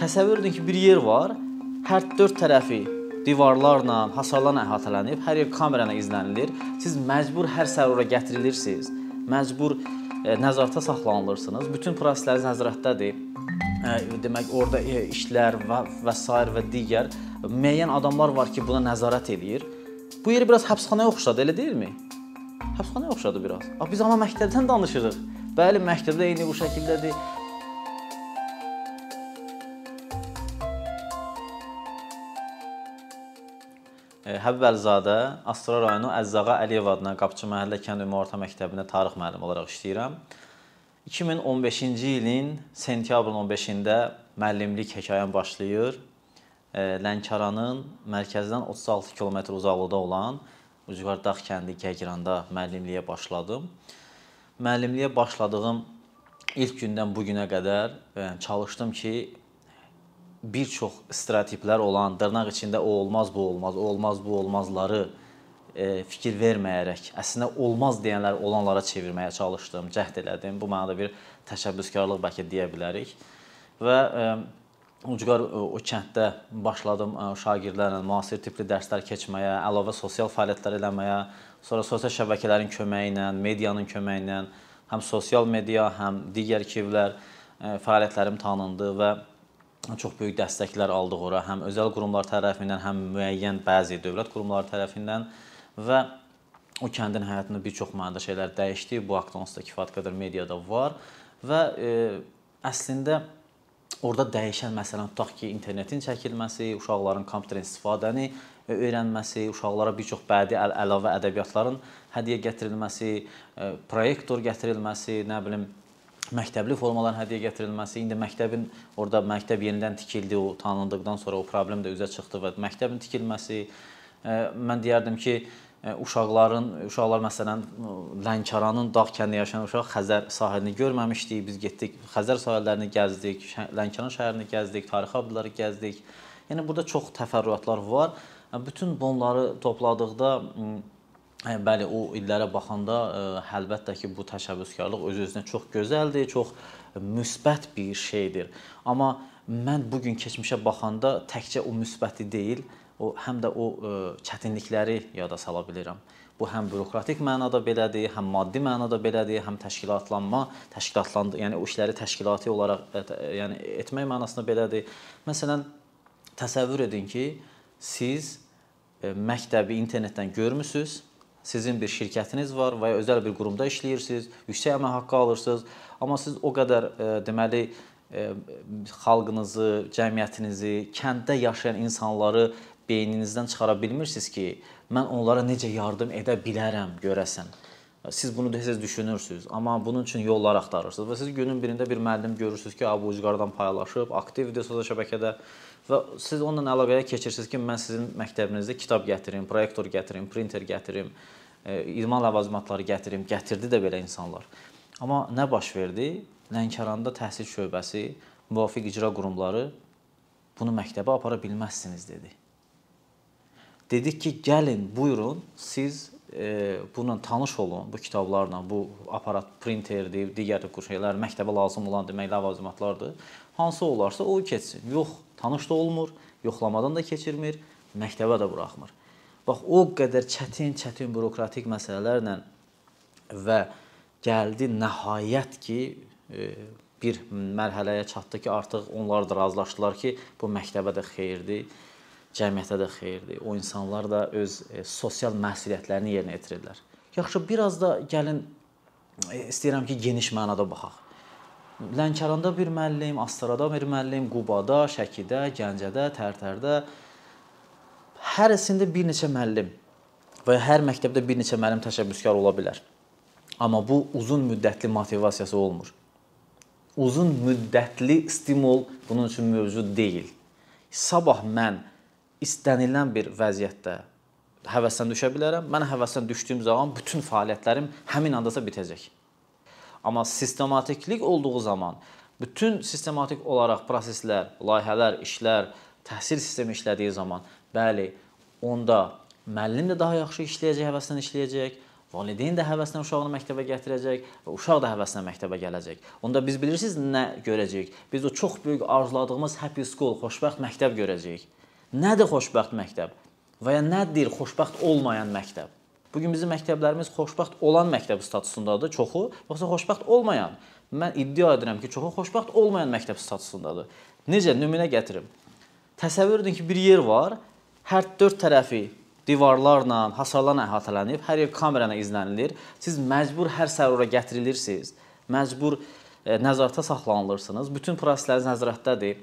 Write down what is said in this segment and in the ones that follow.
Təsəvvür edin ki, bir yer var, hər dörd tərəfi divarlarla, hasarlarla əhatələnib, hər yer kamera ilə izlənilir. Siz məcbur hər səhər ora gətirilirsiniz. Məcbur e, nəzarətdə saxlanılırsınız. Bütün prosesləriniz nəzarətdədir. E, demək, orada e, işlər və və s. və digər müəyyən adamlar var ki, buna nəzarət eləyir. Bu yer biraz həbsxanaya oxşadı, elə deyilmi? Həbsxanaya oxşadı biraz. Amma biz amma məktəbdən danışırıq. Bəli, məktəbdə eyni bu şəkildədir. Həbib Əlizadə, Astara rayonu Əzzağa Əliyev adına Qapçı məhəllə kənd ümumi orta məktəbində tarix müəllimi olaraq işləyirəm. 2015-ci ilin sentyabrın 15-də müəllimlik hekayəm başlayır. Lənkəranın mərkəzdən 36 km uzaqlıqda olan Ucqar Dağ kəndi Gəgiranda müəllimliyə başladım. Müəllimliyə başladığım ilk gündən bu günə qədər çalışdım ki, bir çox stereotiplər olan, dırnaq içində o olmaz, bu olmaz, o olmaz, bu olmazları e, fikir verməyərək, əslində olmaz deyənlər olanlara çevirməyə çalışdım, cəhd elədim. Bu mənada bir təşəbbüskarlıq bəlkə deyə bilərik. Və e, Ucqar o, o kənddə başladım e, şagirdlərlə müasir tipli dərslər keçməyə, əlavə sosial fəaliyyətlər eləməyə, sonra sosial şəbəkələrin köməyi ilə, medianın köməyi ilə həm sosial media, həm digər kivlər e, fəaliyyətlərim tanındı və çox böyük dəstəklər aldıq ora, həm özəl qurumlar tərəfindən, həm müəyyən bəzi dövlət qurumları tərəfindən və o kəndin həyatında bir çox mənada şeylər dəyişdi. Bu haqda onsuz da kifayət qədər mediada var və e, əslində orada dəyişən məsələn tutaq ki, internetin çəkilməsi, uşaqların kompüter istifadəni e, öyrənməsi, uşaqlara bir çox bədii əl əlavə ədəbiyyatların hədiyyə gətirilməsi, e, proyektor gətirilməsi, nə bilim məktəbli formaların hədiyyə gətirilməsi, indi məktəbin orada məktəb yenidən tikildi, o tanındıqdan sonra o problem də üzə çıxdı və məktəbin tikilməsi mən deyərdim ki, uşaqların, uşaqlar məsələn Lənkəranın dağ kəndində yaşayan uşaq Xəzər sahilini görməmişdik. Biz getdik, Xəzər sahillərini gəzdik, Lənkəran şəhərini gəzdik, tarixi abidələri gəzdik. Yəni burada çox təfərrüatlar var. Bütün bunları topladıqda bəli, o illərə baxanda ə, əlbəttə ki, bu təşəbbüskarlıq öz-özünə çox gözəldir, çox müsbət bir şeydir. Amma mən bu gün keçmişə baxanda təkcə o müsbəti deyil, o həm də o ə, çətinlikləri yada sala bilirəm. Bu həm bürokratik mənada belədir, həm maddi mənada belədir, həm təşkilatlanma, təşkilatlandı, yəni o işləri təşkilati olaraq ə, yəni etmək mənasında belədir. Məsələn, təsəvvür edin ki, siz ə, məktəbi internetdən görmüsüz Sizin bir şirkətiniz var və ya özəl bir qurumda işləyirsiniz, yüksək əmək haqqı alırsınız, amma siz o qədər e, deməli e, xalqınızı, cəmiyyətinizi, kənddə yaşayan insanları beyninizdən çıxara bilmirsiniz ki, mən onlara necə yardım edə bilərəm görəsən. Siz bunu desəz düşünürsüz, amma bunun üçün yollar axtarırsınız və siz günün birində bir müəllim görürsüz ki, bu ucqardan paylaşıb, aktivdir sosial şəbəkədə və siz onunla əlaqəyə keçirsiniz ki, mən sizin məktəbinizdə kitab gətirim, proyektor gətirim, printer gətirim, e, idman ləvazimatları gətirim, gətirdi də belə insanlar. Amma nə baş verdi? Lənkəranda təhsil şöbəsi, müvafiq icra qurumları bunu məktəbə apara bilməzsiniz dedi. Dedik ki, gəlin, buyurun, siz e, bununla tanış olun, bu kitablarla, bu aparat printerdir, digər şeylər məktəbə lazım olan demək ləvazimatlardır. Hansı olarsa o keçsin. Yox, tanış da olmur, yoxlamadan da keçirmir, məktəbə də buraxmır. Bax o qədər çətin-çətin bürokratik məsələlərlə və gəldi nəhayət ki, e, bir mərhələyə çatdı ki, artıq onlar da razılaşdılar ki, bu məktəbə də xeyirdir, cəmiyyətə də xeyirdir. O insanlar da öz e, sosial məsuliyyətlərini yerinə yetirirlər. Yaxşı, biraz da gəlin e, istəyirəm ki, geniş mənada baxaq. Lənkəranda bir müəllim, Astarada bir müəllim, Qubada, Şəkidə, Gəncədə, Tərtərdə hərəsində bir neçə müəllim və hər məktəbdə bir neçə müəllim təşəbbüskar ola bilər. Amma bu uzun müddətli motivasiyası olmur. Uzun müddətli stimul bunun üçün mövcud deyil. Sabah mən istənilən bir vəziyyətdə həvəsdən düşə bilərəm. Mən həvəsdən düşdüyüm zaman bütün fəaliyyətlərim həmin andasa bitəcək. Amma sistematiklik olduğu zaman bütün sistematik olaraq proseslər, layihələr, işlər, təhsil sistemi işlədiyi zaman, bəli, onda müəllim də daha yaxşı işləyəcək, həvəslə işləyəcək, Valideyn də həvəslə uşağını məktəbə gətirəcək və uşaq da həvəslə məktəbə gələcək. Onda biz bilirsiniz nə görəcəyik? Biz o çox böyük arzuladığımız happy school, xoşbəxt məktəb görəcəyik. Nədir xoşbəxt məktəb? Və ya nədir xoşbəxt olmayan məktəb? Bu gün bizim məktəblərimiz xoşbəxt olan məktəb statusundadır, çoxu, yoxsa xoşbəxt olmayan? Mən iddia edirəm ki, çoxu xoşbəxt olmayan məktəb statusundadır. Necə nümunə gətirim. Təsəvvür edin ki, bir yer var, hər dörd tərəfi divarlarla, hasarlarla əhatələnib, hər yer kamera ilə izlənilir. Siz məcbur hər səhər ora gətirilirsiniz. Məcbur e, nəzarətdə saxlanılırsınız. Bütün prosesləriniz nəzarətdədir.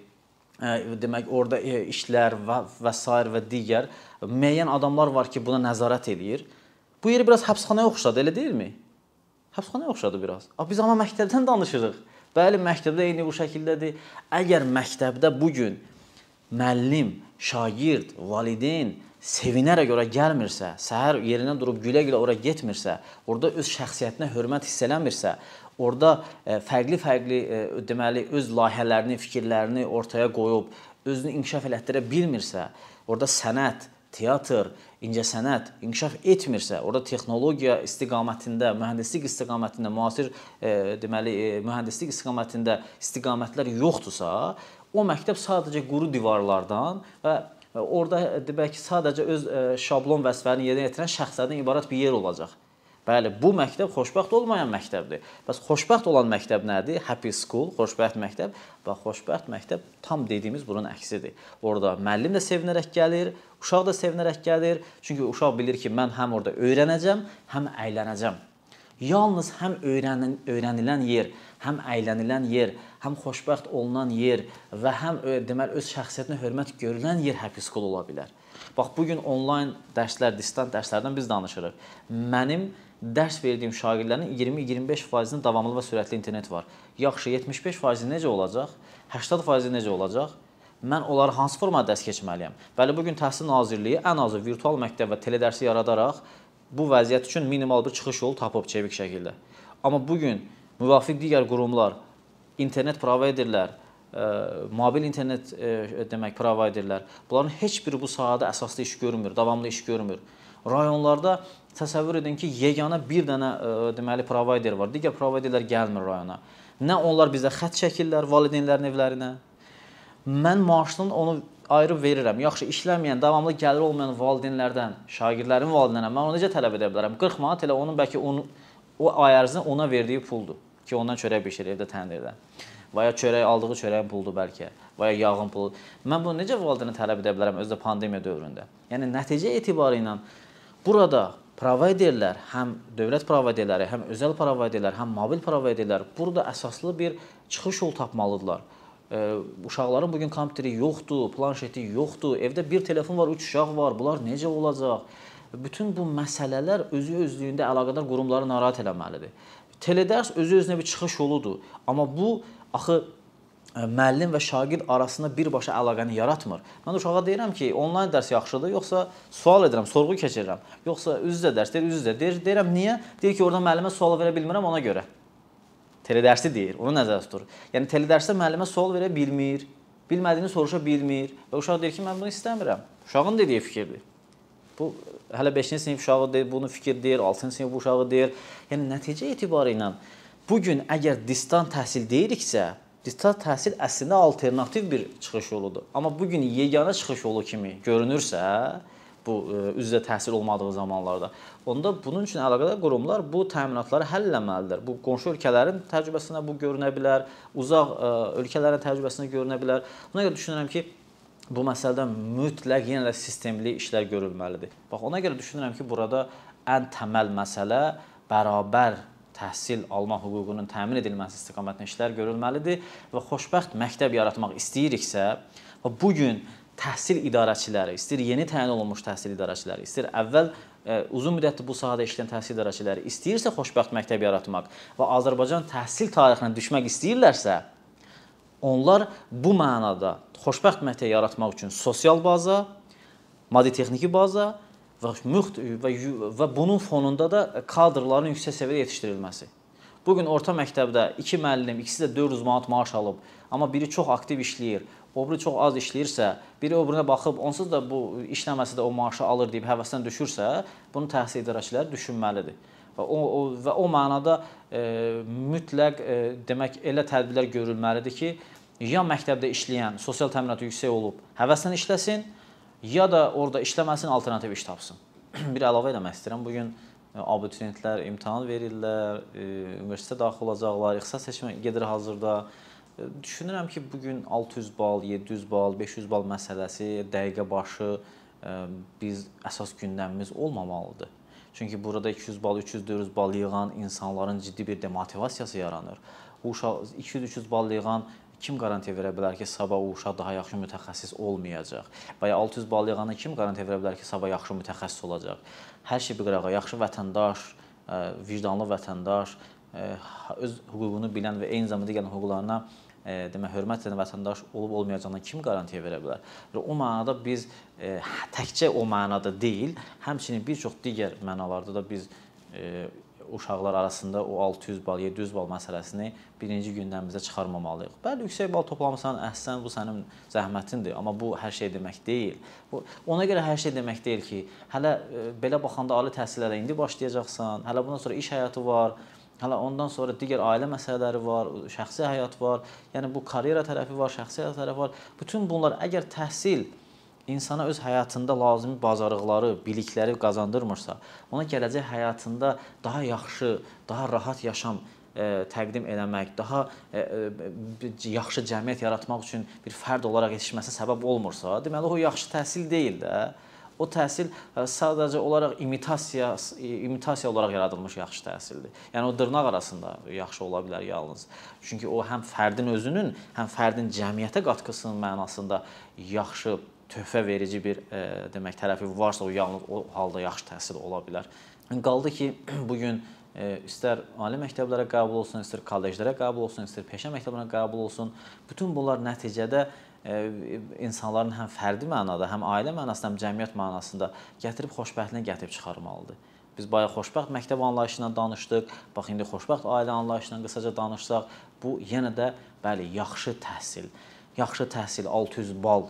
E, demək, orada e, işlər və və s. və digər müəyyən adamlar var ki, buna nəzarət eləyir. Bu yeri biraz həbsxanaya oxşadı, elə deyilmi? Həbsxanaya oxşadı biraz. Biz amma məktəbdən danışırıq. Bəli, məktəbdə eyni bu şəkildədir. Əgər məktəbdə bu gün müəllim, şagird, valideyn sevinərək ora gəlmirsə, səhər yerindən durub gülə-gülə ora getmirsə, orada öz şəxsiyyətinə hörmət hiss eləmirsə, orada fərqli-fərqli e, e, deməli öz layihələrini, fikirlərini ortaya qoyub özünü inkişaf elətdirə bilmirsə, orada sənət, teatr, incəsənət inkişaf etmirsə, orada texnologiya istiqamətində, mühəndislik istiqamətində, müasir e, deməli e, mühəndislik istiqamətində istiqamətlər yoxdursa, o məktəb sadəcə quru divarlardan və orada demək ki, sadəcə öz e, şablon vəzifələrini yerinə yetirən şəxslərdən ibarət bir yer olacaq. Bəli, bu məktəb xoşbəxt olmayan məktəbdir. Bəs xoşbəxt olan məktəb nədir? Happy school, xoşbəxt məktəb. Və xoşbəxt məktəb tam dediyimiz bunun əksidir. Orada müəllim də sevinərək gəlir, uşaq da sevinərək gəlir. Çünki uşaq bilir ki, mən həm orada öyrənəcəm, həm əylənəcəm. Yalnız həm öyrənin, öyrənilən yer, həm əylənilən yer, həm xoşbəxt olunan yer və həm deməli öz şəxsiyyətinə hörmət görülən yer happy school ola bilər. Bax bu gün onlayn dərslər, distant dərslərdən biz danışırıq. Mənim dərs verdiyim şagirdlərin 20-25%-nin davamlı və sürətli internet var. Yaxşı, 75% necə olacaq? 80% necə olacaq? Mən onları hansı formada dərs keçməliyəm? Bəli, bu gün Təhsil Nazirliyi ən azı virtual məktəb və teledərsi yaradaraq bu vəziyyət üçün minimal bir çıxış yolu tapıb çevik şəkildə. Amma bu gün müvafiq digər qurumlar, internet provayderlər, ə, mobil internet ə, demək provayderlər, bunların heç biri bu sahədə əsaslı iş görmür, davamlı iş görmür. Rayonlarda təsəvvür edin ki, yeganə bir dənə ə, deməli provayder var. Digər provayderlər gəlmir rayona. Nə onlar bizə xətt çəkirlər valideynlərin evlərinə. Mən maaşının onu ayrı verirəm. Yaxşı, işləməyən, davamlı gəliri olmayan valideynlərdən, şagirdlərin valideynlərindən mən onu necə tələb edə bilərəm? 40 manat elə onun bəlkə onu o ay ərzində ona verdiyi puldur ki, ondan çörək bişirir evdə təndirdə. Və ya çörək aldığı çörəyin puludur bəlkə, və ya yağın pulu. Mən bunu necə valideynə tələb edə bilərəm özdə pandemiya dövründə? Yəni nəticə etibarı ilə burada provayderlər, həm dövlət provayderləri, həm özəl provayderlər, həm mobil provayderlər burada əsaslı bir çıxış yolu tapmalıdırlar. E, uşaqların bu gün kompüteri yoxdur, planşeti yoxdur, evdə bir telefon var, 3 uşaq var. Bunlar necə olacaq? Bütün bu məsələlər özü özlüyündə əlaqədar qurumları narahat eləməlidir. Teledərs özü-özünə bir çıxış yoludur, amma bu axı müəllim və şagird arasında birbaşa əlaqəni yaratmır. Mən uşağa deyirəm ki, onlayn dərs yaxşıdır, yoxsa sual edirəm, sorğu keçirirəm, yoxsa üz-üzə dərs deyir, üz-üzə. Deyir, deyirəm niyə? Deyir ki, orada müəllimə sual verə bilmirəm ona görə. Teledərsi deyir, onu nəzərdə tutur. Yəni teledərsdə müəllimə sual verə bilmir, bilmədiyini soruşa bilmir və uşaq deyir ki, mən bunu istəmirəm. Uşağın dediyi fikirdir. Bu hələ 5-ci sinif uşağı deyir, bunu fikir deyir, 6-cı sinif uşağı deyir. Yəni nəticə etibarı ilə bu gün əgər distant təhsil deyiriksə, distant təhsil əslində alternativ bir çıxış yoludur. Amma bu gün yeganə çıxış yolu kimi görünürsə, bu e, üz-üzə təhsil olmadığı zamanlarda, onda bunun üçün əlaqədar qurumlar bu təminatları həll etməlidir. Bu qonşu ölkələrin təcrübəsində bu görünə bilər, uzaq e, ölkələrin təcrübəsində görünə bilər. Buna görə düşünürəm ki, bu məsələdə mütləq yenə də sistemli işlər görülməlidir. Bax ona görə düşünürəm ki, burada ən təməl məsələ bərabər təhsil alma hüququnun təmin edilməsi istiqamətində işlər görülməlidir və xoşbəxt məktəb yaratmaq istəyiriksə və bu gün təhsil idarəçiləri, istir yeni təyin olunmuş təhsil idarəçiləri, istir əvvəl ə, e, uzun müddətli bu sahədə işləyən təhsil idarəçiləri istəyirsə xoşbəxt məktəb yaratmaq və Azərbaycan təhsil tarixinə düşmək istəyirlərsə, onlar bu mənada xoşbəxt məktəb yaratmaq üçün sosial baza, maddi texniki baza və müxt və, və bunun fonunda da kadrların yüksək səviyyədə yetişdirilməsi. Bu gün orta məktəbdə 2 müəllim, ikisi də 400 manat maaş alıb, amma biri çox aktiv işləyir, o biri çox az işləyirsə, biri o birinə baxıb onsuz da bu işləməsə də o maaşı alır deyib həvəsdən düşürsə, bunu təhsil idarəçiləri düşünməlidir. Və o, o və o mənada e, mütləq e, demək elə tədbirlər görülməlidir ki, ya məktəbdə işləyən sosial təminatı yüksək olub, həvəslə işləsin, ya da orada işləməsin, alternativ iş tapsın. bir əlavə etmək istəyirəm. Bu gün e, abituriyentlər imtahan verirlər, e, universitetə daxil olacaqlar, ixtisas seçimi gedir hazırda. E, düşünürəm ki, bu gün 600 bal, 700 bal, 500 bal məsələsi dəqiqə başı biz əsas gündəmimiz olmamalıdır. Çünki burada 200 bal, 300-400 bal yığan insanların ciddi bir demotivasiyası yaranır. O uşaq 200-300 bal yığan kim qarantiya verə bilər ki, sabah o uşaq daha yaxşı mütəxəssis olmayacaq? Və ya 600 bal yığana kim qarantiya verə bilər ki, sabah yaxşı mütəxəssis olacaq? Hər şey bir qırağa yaxşı vətəndaş, e, vicdanlı vətəndaş, e, öz hüququnu bilən və eyni zamanda digər hüquqlarına e, demə hörmət edən vətəndaş olub olmayacağına kim qarantiya verə bilər? Və o mənada biz təkcə o mənada deyil, həmçinin bir çox digər mənalarda da biz uşaqlar arasında o 600 bal, 700 bal məsələsini birinci gündəmimizə çıxarmamalıyıq. Bəli, yüksək bal toplamısan, əhsən, bu sənin zəhmətindir, amma bu hər şey demək deyil. Bu ona görə hər şey demək deyil ki, hələ e, belə baxanda ali təhsillərə indi başlayacaqsan, hələ bundan sonra iş həyatı var, hələ ondan sonra digər ailə məsələləri var, şəxsi həyat var. Yəni bu karyera tərəfi var, şəxsi həyat tərəfi var. Bütün bunlar əgər təhsil insana öz həyatında lazımi bacarıqları, bilikləri qazandırmırsa, ona gələcək həyatında daha yaxşı, daha rahat yaşam ə, e, təqdim eləmək, daha ə, e, ə, e, yaxşı cəmiyyət yaratmaq üçün bir fərd olaraq yetişməsinə səbəb olmursa, deməli o yaxşı təhsil deyil də. O təhsil sadəcə olaraq imitasiya imitasiya olaraq yaradılmış yaxşı təhsildir. Yəni o dırnaq arasında yaxşı ola bilər yalnız. Çünki o həm fərdin özünün, həm fərdin cəmiyyətə qatqısının mənasında yaxşı töhfə verici bir e, demək tərəfi varsa, o yalnız o halda yaxşı təhsil ola bilər. Qaldı ki, bu gün e, istər ali məktəblərə qəbul olsun, istər kolleclərə qəbul olsun, istər peşə məktəblərinə qəbul olsun, bütün bunlar nəticədə e, insanların həm fərdi mənada, həm ailə mənasında, həm cəmiyyət mənasında gətirib xoşbəxtliyə gətirib çıxarmalıdır. Biz bayaq xoşbəxt məktəb anlayışından danışdıq. Bax indi xoşbəxt ailə anlayışından qısaca danışsaq, bu yenə də bəli, yaxşı təhsil, yaxşı təhsil 600 bal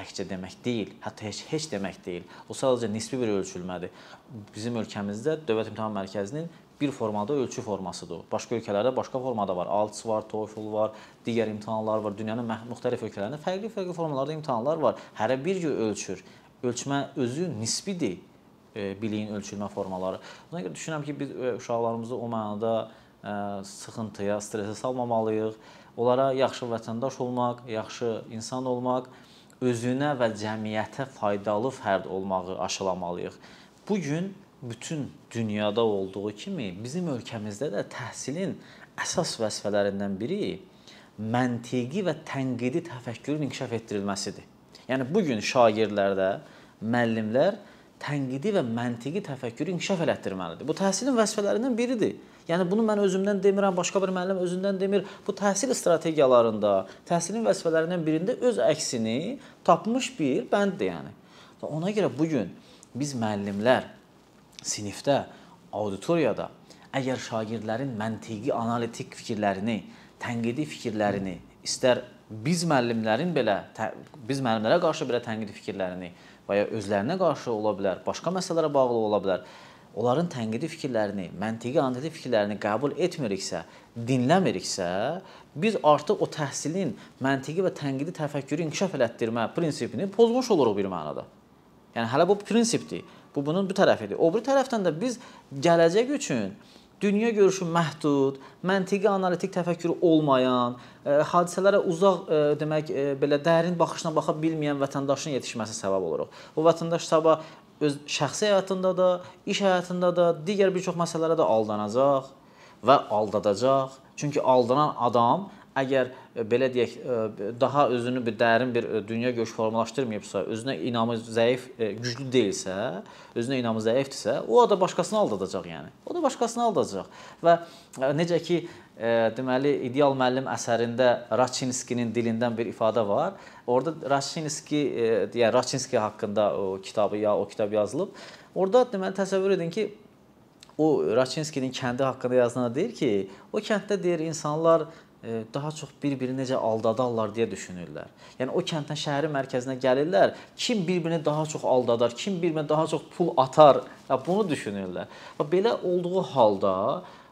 təkcə demək deyil, hətta heç heç demək deyil. O sadəcə nisbi bir ölçülmədir. Bizim ölkəmizdə Dövlət İmtahan Mərkəzinin bir formada ölçü formasıdır. Başqa ölkələrdə başqa formada var. IELTS var, TOEFL var, digər imtahanlar var. Dünyanın müxtəlif ölkələrində fərqli-fərqli formalarda imtahanlar var. Hərə bir cür ölçür. Ölçmə özü nisbidir e, biliyin ölçülmə formaları. Buna görə düşünürəm ki, biz e, uşaqlarımızı o mənada e, sıxıntıya, stresə salmamalıyıq. Onlara yaxşı vətəndaş olmaq, yaxşı insan olmaq, özünə və cəmiyyətə faydalı fərd olmağı aşılamalıyıq. Bu gün bütün dünyada olduğu kimi bizim ölkəmizdə də təhsilin əsas vəzifələrindən biri məntiqi və tənqidi təfəkkürün inkişaf etdirilməsidir. Yəni bu gün şagirdlərdə müəllimlər tənqidi və məntiqi təfəkkürü inkişaf elətdirməlidir. Bu təhsilin vəzifələrindən biridir. Yəni bunu mən özümdən demirəm, başqa bir müəllim özündən demir. Bu təhsil strategiyalarında, təhsilin vəzifələrindən birində öz əksini tapmış bir bənddir yəni. Ona görə bu gün biz müəllimlər sinifdə, auditoriyada əgər şagirdlərin məntiqi, analitik fikirlərini, tənqidi fikirlərini, istər biz müəllimlərin belə biz müəllimlərə qarşı belə tənqidi fikirlərini və ya özlərinə qarşı ola bilər, başqa məsələlərə bağlı ola bilər onların tənqidi fikirlərini, məntiqi analitik fikirlərini qəbul etmiriksə, dinləmiriksə, biz artıq o təhsilin məntiqi və tənqidi təfəkkürü inkişaf elətdirmə prinsipini pozmuş oluruq bir mənada. Yəni hələ bu prinsipdir. Bu bunun bir tərəfidir. O bir tərəfdən də biz gələcək üçün dünya görüşü məhdud, məntiqi analitik təfəkkürü olmayan, ə, e, hadisələrə uzaq ə, e, demək ə, e, belə dərin baxışla baxa bilməyən vətəndaşın yetişməsi səbəb oluruq. Bu vətəndaş sabah öz şəxsi həyatında da, iş həyatında da, digər bir çox məsələlərə də aldanacaq və aldadacaq. Çünki aldanan adam əgər e, belə deyək, e, daha özünü bir dərin bir e, dünya görüş formalaşdırmayıbsa, özünə inamı zəif, güclü deyilsə, özünə inamı zəifdirsə, o da başqasını aldadacaq yəni. O da başqasını aldadacaq. Və necə ki, deməli ideal müəllim əsərində Raçinskinin dilindən bir ifadə var. Orada Raçinski, yəni Raçinski haqqında o kitabı ya o kitab yazılıb. Orada deməli təsəvvür edin ki, o Raçinskinin kəndi haqqında yazılana deyir ki, o kənddə deyir insanlar e, daha çox bir-birini necə aldadarlar deyə düşünürlər. Yəni o kənddən şəhərin mərkəzinə gəlirlər, kim bir-birini daha çox aldadar, kim bir-birinə daha çox pul atar, ya bunu düşünürlər. Və belə olduğu halda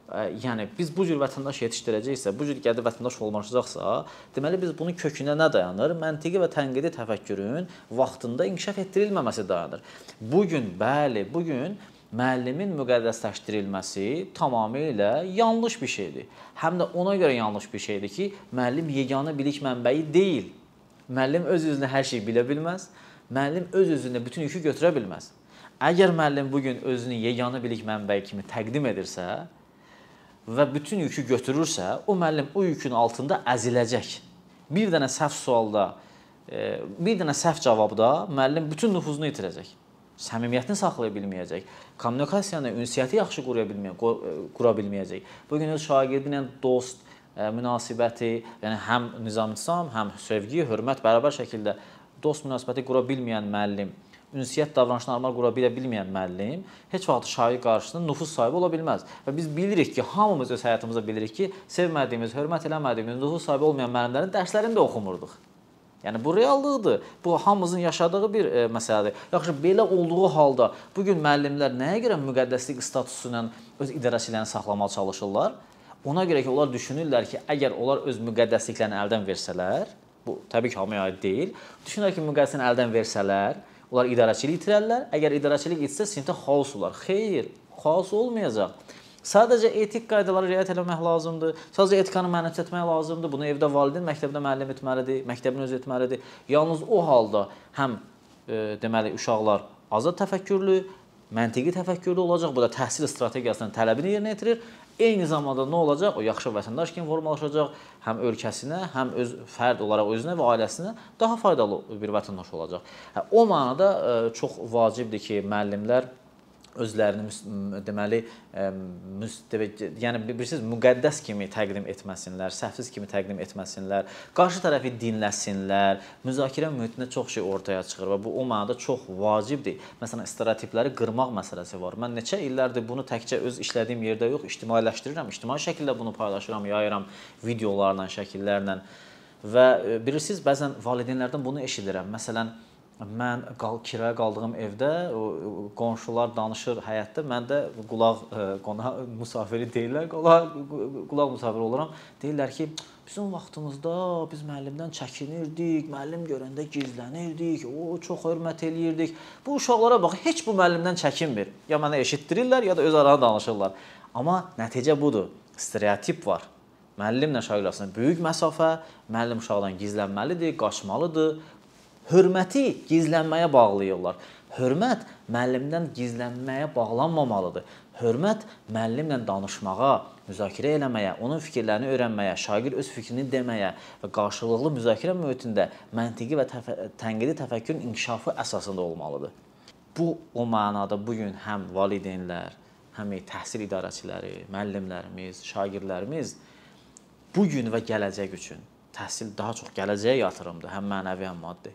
yəni biz bu cür vətəndaş yetişdirəcəksə, bu cür qədi vətəndaş olmaşacaqsa, deməli biz bunun kökünə nə dayanır? Məntiqi və tənqidi təfəkkürün vaxtında inkişaf etdirilməməsi dayanır. Bu gün bəli, bu gün müəllimin müqəddəsləşdirilməsi tamamilə yanlış bir şeydir. Həm də ona görə yanlış bir şeydir ki, müəllim yeganə bilik mənbəyi deyil. Müəllim öz özünə hər şeyi bilə bilməz. Müəllim öz özünə bütün yükü götürə bilməz. Əgər müəllim bu gün özünü yeganə bilik mənbəyi kimi təqdim edirsə, və bütün yükü götürürsə, o müəllim o yükün altında əziləcək. Bir dənə səhv sualda, e, bir dənə səhv cavabda müəllim bütün nüfuzunu itirəcək. Səmimiyyətini saxlaya bilməyəcək. Kommunikasiyanı, ünsiyyəti yaxşı qura bilməyəcək, e, qura bilməyəcək. Bu gün öz şagirdi ilə dost e, münasibəti, yəni həm nizam-intizam, həm sevgi, hörmət bərabər şəkildə dost münasibəti qura bilməyən müəllim ünsiyyət davranışını normal qura bilə bilməyən müəllim heç vaxt şagird qarşısında nüfuz sahibi ola bilməz. Və biz bilirik ki, hamımız öz həyatımızda bilirik ki, sevmədiyimiz, hörmət eləmədiyimiz, nüfuz sahibi olmayan müəllimlərin dərslərini də oxumurduq. Yəni bu reallıqdır. Bu hamımızın yaşadığı bir e, məsələdir. Yaxşı, belə olduğu halda bu gün müəllimlər nəyə görə müqəddəslik statusu ilə öz idarəçilərini saxlamağa çalışırlar? Ona görə ki, onlar düşünürlər ki, əgər onlar öz müqəddəsliklərini əldən versələr, bu təbii ki, hamıya aid deyil. Düşünürlər ki, müqəddəsliyi əldən versələr, Onlar idarəçilik itirərlər. Əgər idarəçilik itsə, sinifdə xaos olar. Xeyr, xaos olmayacaq. Sadəcə etik qaydalara riayət etmək lazımdır. Sadəcə etikanı mənimsətmək lazımdır. Bunu evdə valideyn, məktəbdə müəllim etməlidir, məktəbin özü etməlidir. Yalnız o halda həm e, deməli uşaqlar azad təfəkkürlü, məntiqi təfəkkürlü olacaq. Bu da təhsil strategiyasının tələbini yerinə yetirir. Eyni zamanda nə olacaq? O yaxşı vətəndaş kimi formalaşacaq, həm ölkəsinə, həm öz fərd olaraq özünə və ailəsinə daha faydalı bir vətəndaş olacaq. Hə, o mənada e, çox vacibdir ki, müəllimlər özlərini deməli yəni bilirsiniz müqəddəs kimi təqdim etməsinlər, səhvsiz kimi təqdim etməsinlər, qarşı tərəfi dinləsinlər. Müzakirə mühitində çox şey ortaya çıxır və bu o mənada çox vacibdir. Məsələn, stereotipləri qırmaq məsələsi var. Mən neçə illərdir bunu təkcə öz işlədiyim yerdə yox, ictimailəşdirirəm, ictimai şəkildə bunu paylaşıram, yayıram videolarla, şəkillərlə. Və bilirsiniz, bəzən valideynlərdən bunu eşidirəm. Məsələn, mən qal kiraya qaldığım evdə qonşular danışır həyətdə, mən də qulaq e, qonaq müsafiri deyirlər, qulaq qulaq müsafiri oluram. Deyirlər ki, bizim vaxtımızda biz müəllimdən çəkinirdik, müəllim görəndə gizlənirdik, o çox hörmət eləyirdik. Bu uşaqlara bax, heç bu müəllimdən çəkinmir. Ya mənə eşitdirirlər, ya da öz aralarında danışırlar. Amma nəticə budur. Stereotip var. Müəllimlə şagird arasında böyük məsafə, müəllim uşaqdan gizlənməlidir, qaçmalıdır hörməti gizlənməyə bağlayırlar. Hörmət müəllimdən gizlənməyə bağlanmamalıdır. Hörmət müəllimlə danışmağa, müzakirə eləməyə, onun fikirlərini öyrənməyə, şagird öz fikrini deməyə və qarşılıqlı müzakirə mühitində məntiqi və təfə tənqidi təfəkkürün inkişafı əsasında olmalıdır. Bu o mənada bu gün həm valideynlər, həm təhsil idarəçiləri, müəllimlərimiz, şagirdlərimiz bu gün və gələcək üçün təhsil daha çox gələcəyə yatırımdır, həm mənəvi, həm maddi.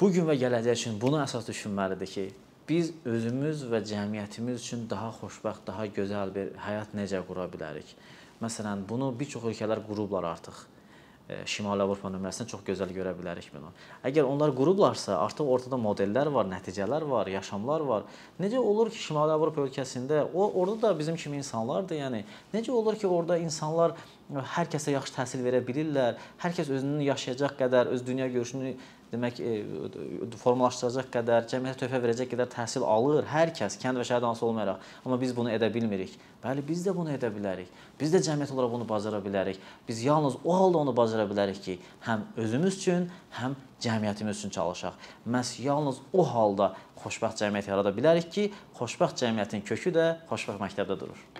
Bu gün və gələcək üçün bunu əsas düşünməlidir ki, biz özümüz və cəmiyyətimiz üçün daha xoşbəxt, daha gözəl bir həyat necə qura bilərik? Məsələn, bunu bir çox ölkələr qurublar artıq. Şimali Avropa nümunəsində çox gözəl görə bilərik bunu. Əgər onlar qurublarsa, artıq ortada modellər var, nəticələr var, yaşamlar var. Necə olur ki, Şimali Avropa ölkəsində o orada da bizim kimi insanlardır, yəni necə olur ki, orada insanlar hər kəsə yaxşı təhsil verə bilirlər, hər kəs özünün yaşayacaq qədər, öz dünya görüşünü demək e, formalaşdıracaq qədər, cəmiyyətə töhfə verəcək qədər təhsil alır hər kəs, kənd və şəhər hansı olmayaraq. Amma biz bunu edə bilmirik. Bəli, biz də bunu edə bilərik. Biz də cəmiyyət olaraq bunu bacara bilərik. Biz yalnız o halda onu bacara bilərik ki, həm özümüz üçün, həm cəmiyyətimiz üçün çalışaq. Məhz yalnız o halda xoşbəxt cəmiyyət yarada bilərik ki, xoşbəxt cəmiyyətin kökü də xoşbəxt məktəbdə durur.